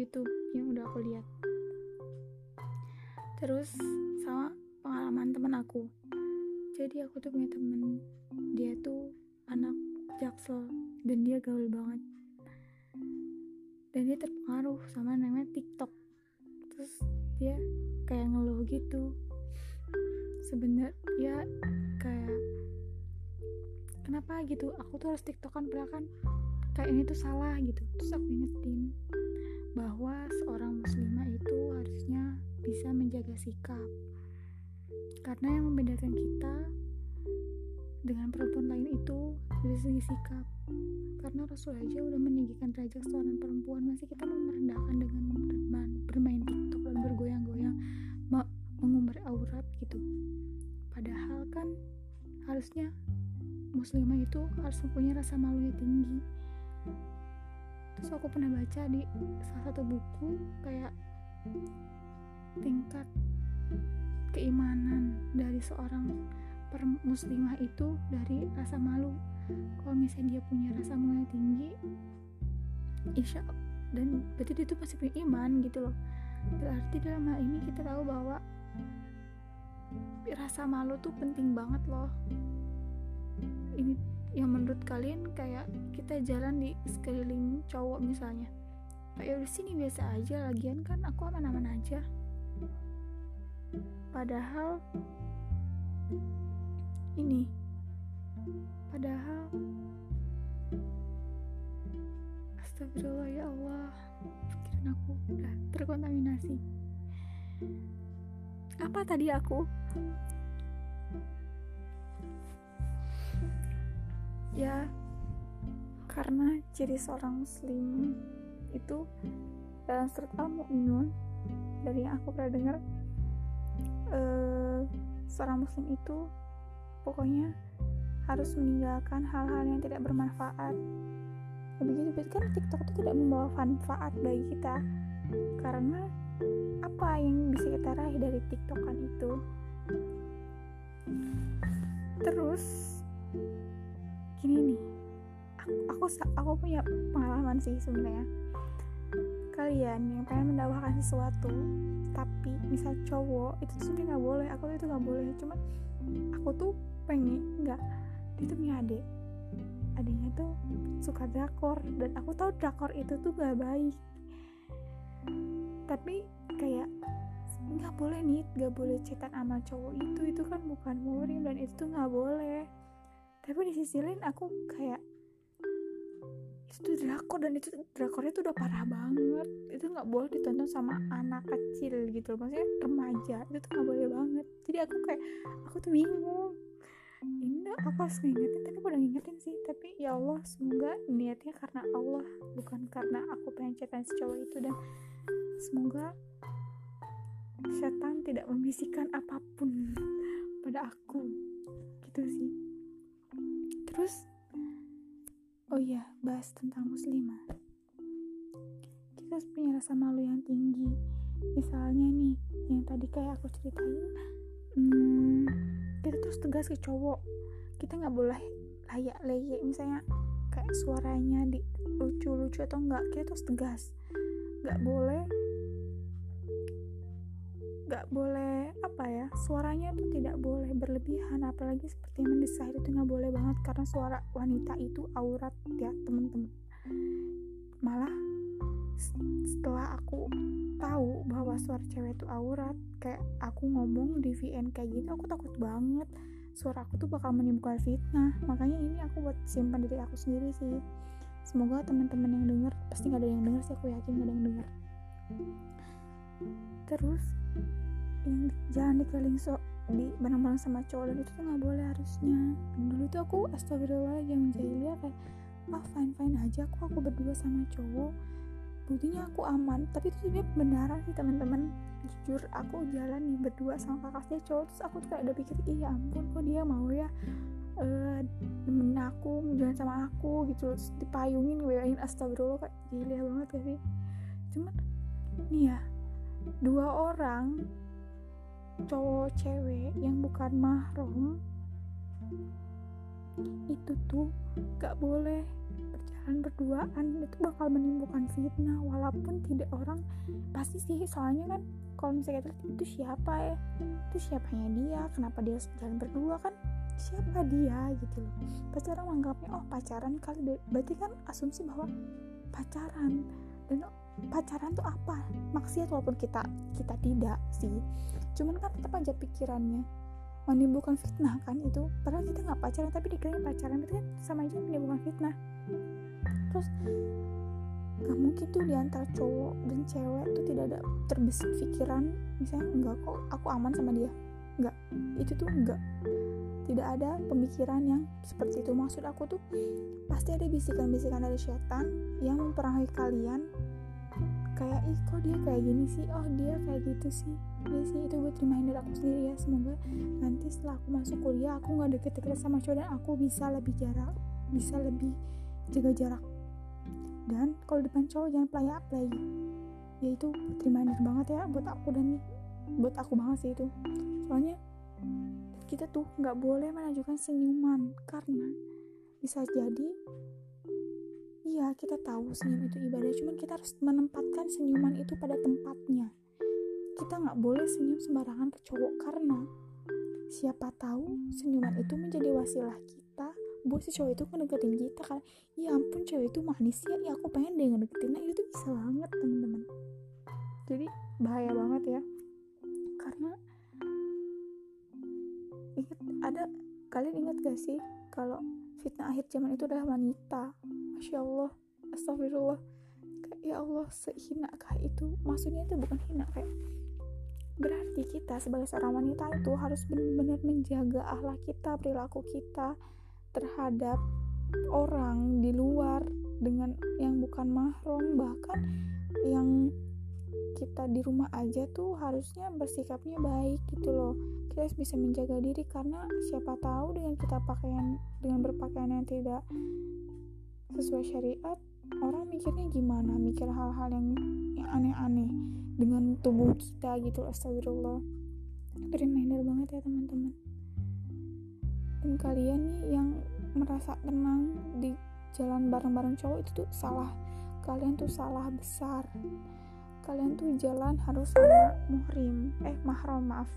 YouTube yang udah aku lihat. Terus sama pengalaman teman aku. Jadi aku tuh punya temen. Dia tuh anak jaksel dan dia gaul banget. Dan dia terpengaruh sama namanya TikTok. Terus dia kayak ngeluh gitu. Sebenarnya ya kayak kenapa? gitu. Aku tuh harus tiktokan padahal kan kayak ini tuh salah gitu. Terus aku ingetin bahwa seorang muslimah itu harusnya bisa menjaga sikap. Karena yang membedakan kita dengan perempuan lain itu dari segi sikap. Karena Rasul aja udah meninggikan derajat seorang perempuan masih kita mau merendahkan dengan bermain, bermain tiktok dan bergoyang-goyang mengumbar aurat gitu. Padahal kan harusnya muslimah itu harus mempunyai rasa malu yang tinggi terus aku pernah baca di salah satu buku kayak tingkat keimanan dari seorang per muslimah itu dari rasa malu. Kalau misalnya dia punya rasa malu yang tinggi insya dan berarti dia itu pasti punya iman gitu loh. Berarti dalam hal ini kita tahu bahwa rasa malu tuh penting banget loh. Ini yang menurut kalian kayak kita jalan di sekeliling cowok misalnya. Kayak di sini biasa aja lagian kan aku aman-aman aja. Padahal ini padahal astagfirullah ya Allah pikiran aku udah terkontaminasi. Apa tadi aku ya karena ciri seorang muslim itu dalam surat al-mu'minun dari yang aku pernah dengar uh, seorang muslim itu pokoknya harus meninggalkan hal-hal yang tidak bermanfaat. Begitu berarti kan TikTok itu tidak membawa manfaat bagi kita. Karena apa yang bisa kita raih dari TikTokan itu? Terus gini nih aku aku punya pengalaman sih sebenarnya. Kalian yang pengen mendakwahkan sesuatu tapi misal cowok itu tuh sebenarnya nggak boleh aku tuh itu nggak boleh. Cuma aku tuh pengen nggak dia tuh punya adik. Adiknya tuh suka drakor dan aku tahu drakor itu tuh gak baik. Tapi kayak nggak boleh nih nggak boleh cetan sama cowok itu itu kan bukan murim dan itu tuh nggak boleh tapi di sisi lain aku kayak itu tuh drakor dan itu drakornya tuh udah parah banget. Itu nggak boleh ditonton sama anak kecil gitu maksudnya remaja itu tuh nggak boleh banget. Jadi aku kayak aku tuh bingung. Ini aku harus ngingetin tapi aku udah ngingetin sih. Tapi ya Allah semoga niatnya karena Allah bukan karena aku pengen cetan si cowok itu. Dan semoga setan tidak membisikkan apa pun pada aku terus oh iya bahas tentang muslimah. Kita harus punya rasa malu yang tinggi. Misalnya nih yang tadi kayak aku ceritain hmm, kita terus tegas ke cowok. Kita nggak boleh layak leye misalnya kayak suaranya di lucu-lucu atau enggak kita terus tegas. Nggak boleh nggak boleh apa ya suaranya tuh tidak boleh berlebihan apalagi seperti mendesah itu nggak boleh banget karena suara wanita itu aurat ya temen-temen. Malah setelah aku tahu bahwa suara cewek itu aurat kayak aku ngomong di VN kayak gitu aku takut banget suara aku tuh bakal menimbulkan fitnah. Makanya ini aku buat simpan diri aku sendiri sih. Semoga teman-teman yang denger pasti nggak ada yang denger sih aku yakin nggak ada yang denger. Terus yang jangan dikeliling so di bareng-bareng sama cowok dan itu tuh nggak boleh harusnya. Dulu tuh aku astagfirullah yang jahiliyah kayak ah fine fine aja aku aku berdua sama cowok. Buktinya aku aman. Tapi itu sebenarnya benaran sih teman-teman. Jujur aku jalan nih berdua sama kakak saya cowok terus aku tuh kayak udah pikir iya ampun kok dia mau ya uh, nemenin aku jalan sama aku gitu terus dipayungin gue astagfirullah kayak jahiliyah banget gak sih? Cuman nih ya dua orang cowok cewek yang bukan mahrum itu tuh gak boleh berjalan berduaan. Itu bakal menimbulkan fitnah walaupun tidak orang pasti sih. Soalnya kan kalau misalnya itu, itu siapa ya? Itu siapanya dia? Kenapa dia jalan berdua? Kan siapa dia? Gitu loh. Pasti orang menganggapnya oh pacaran kali. Berarti kan asumsi bahwa pacaran. Dan pacaran tuh apa? Maksiat walaupun kita kita tidak sih. Cuman kan tetap aja pikirannya menimbulkan fitnah kan itu. Padahal kita nggak pacaran tapi dikira pacaran itu kan sama aja menimbulkan fitnah. Terus gak mungkin tuh di antara cowok dan cewek tuh tidak ada terbesit pikiran. Misalnya enggak kok aku aman sama dia. Enggak itu tuh enggak tidak ada pemikiran yang seperti itu. Maksud aku tuh pasti ada bisikan-bisikan dari setan yang mempengaruhi kalian kayak ih kok dia kayak gini sih? Oh dia kayak gitu sih. Ya sih itu buat reminder aku sendiri ya semoga nanti setelah aku masuk kuliah aku nggak deket-deket sama cowok dan aku bisa lebih jarak bisa lebih jaga jarak. Dan kalau depan cowok jangan play play ya itu reminder banget ya buat aku dan buat aku banget sih itu. Soalnya kita tuh nggak boleh menunjukkan senyuman karena bisa jadi Iya, kita tahu senyum itu ibadah, cuman kita harus menempatkan senyuman itu pada tempatnya. Kita nggak boleh senyum sembarangan ke cowok karena siapa tahu senyuman itu menjadi wasilah kita. Buat si cowok itu ngedeketin kita kan. Ya ampun cewek itu manis ya. Ya aku pengen deh ngedeketin. Nah itu bisa banget teman-teman. Jadi bahaya banget ya. Karena ingat ada kalian ingat gak sih kalau fitnah akhir zaman itu adalah wanita Masya Allah Astagfirullah. Ya Allah sehina kah itu? Maksudnya itu bukan hina kayak berarti kita sebagai seorang wanita itu harus benar-benar menjaga akhlak kita perilaku kita terhadap orang di luar dengan yang bukan mahram. Bahkan yang kita di rumah aja tuh harusnya bersikapnya baik gitu loh. Kita bisa menjaga diri karena siapa tahu dengan kita pakaian dengan berpakaian yang tidak sesuai syariat orang mikirnya gimana? Mikir hal-hal yang aneh-aneh dengan tubuh kita gitu astagfirullah. Itu reminder banget ya teman-teman. Dan kalian nih yang merasa tenang di jalan bareng-bareng cowok itu tuh salah. Kalian tuh salah besar. Kalian tuh jalan harus sama muhrim. Eh mahram maaf.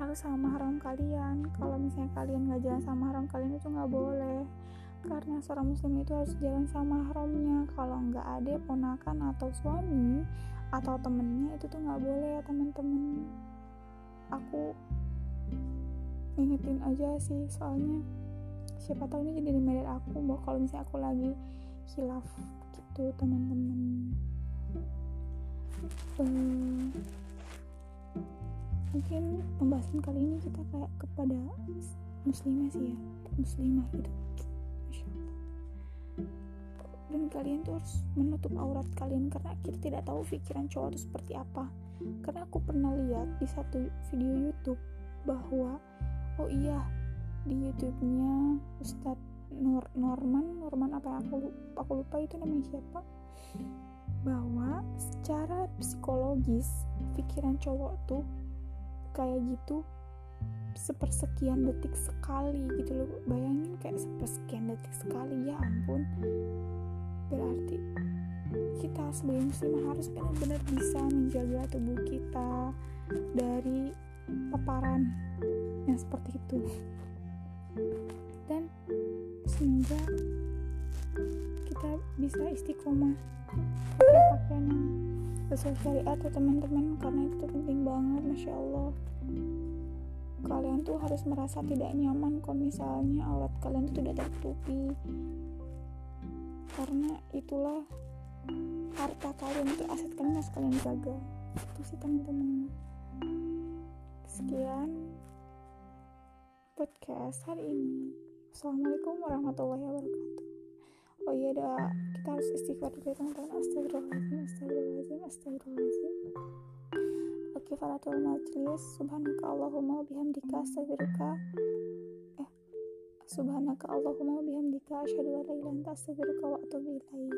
Harus sama mahram kalian. Kalau misalnya kalian nggak jalan sama mahram kalian itu nggak boleh karena seorang muslim itu harus jalan sama mahramnya kalau nggak ada ponakan atau suami atau temennya itu tuh nggak boleh ya teman-teman aku ingetin aja sih soalnya siapa tahu ini jadi reminder aku bahwa kalau misalnya aku lagi hilaf gitu teman-teman um, mungkin pembahasan kali ini kita kayak kepada muslimah sih ya muslimah gitu dan kalian tuh harus menutup aurat kalian karena kita tidak tahu pikiran cowok itu seperti apa. Karena aku pernah lihat di satu video YouTube bahwa oh iya di YouTube-nya Ustadz Nur Norman Norman apa yang aku lupa, aku lupa itu namanya siapa. Bahwa secara psikologis pikiran cowok tuh kayak gitu sepersekian detik sekali gitu loh. Bayangin kayak sepersekian detik sekali. Ya ampun berarti kita sebagai muslimah harus benar-benar bisa menjaga tubuh kita dari paparan yang seperti itu. Dan semoga kita bisa istiqomah pakai pakaian yang sesuai syariat ya teman-teman karena itu penting banget masya Allah. Kalian tuh harus merasa tidak nyaman kalau misalnya aurat kalian itu tidak tertutupi karena itulah harta kalian itu aset kalian harus kalian jaga itu sih teman-teman. Sekian podcast hari ini. Assalamualaikum warahmatullahi wabarakatuh. Oh iya dah. Kita harus istighfar dulu teman-teman. Astagfirullahaladzim astagfirullahaladzim astagfirullahaladzim. Oke faratul majlis subhanaka allahumma bihamdika astagfiruka Subhanaka Allahumma bihamdika asyhadu an la ilaha anta astaghfiruka wa atubu ilaik.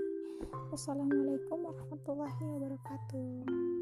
Wassalamualaikum warahmatullahi wabarakatuh.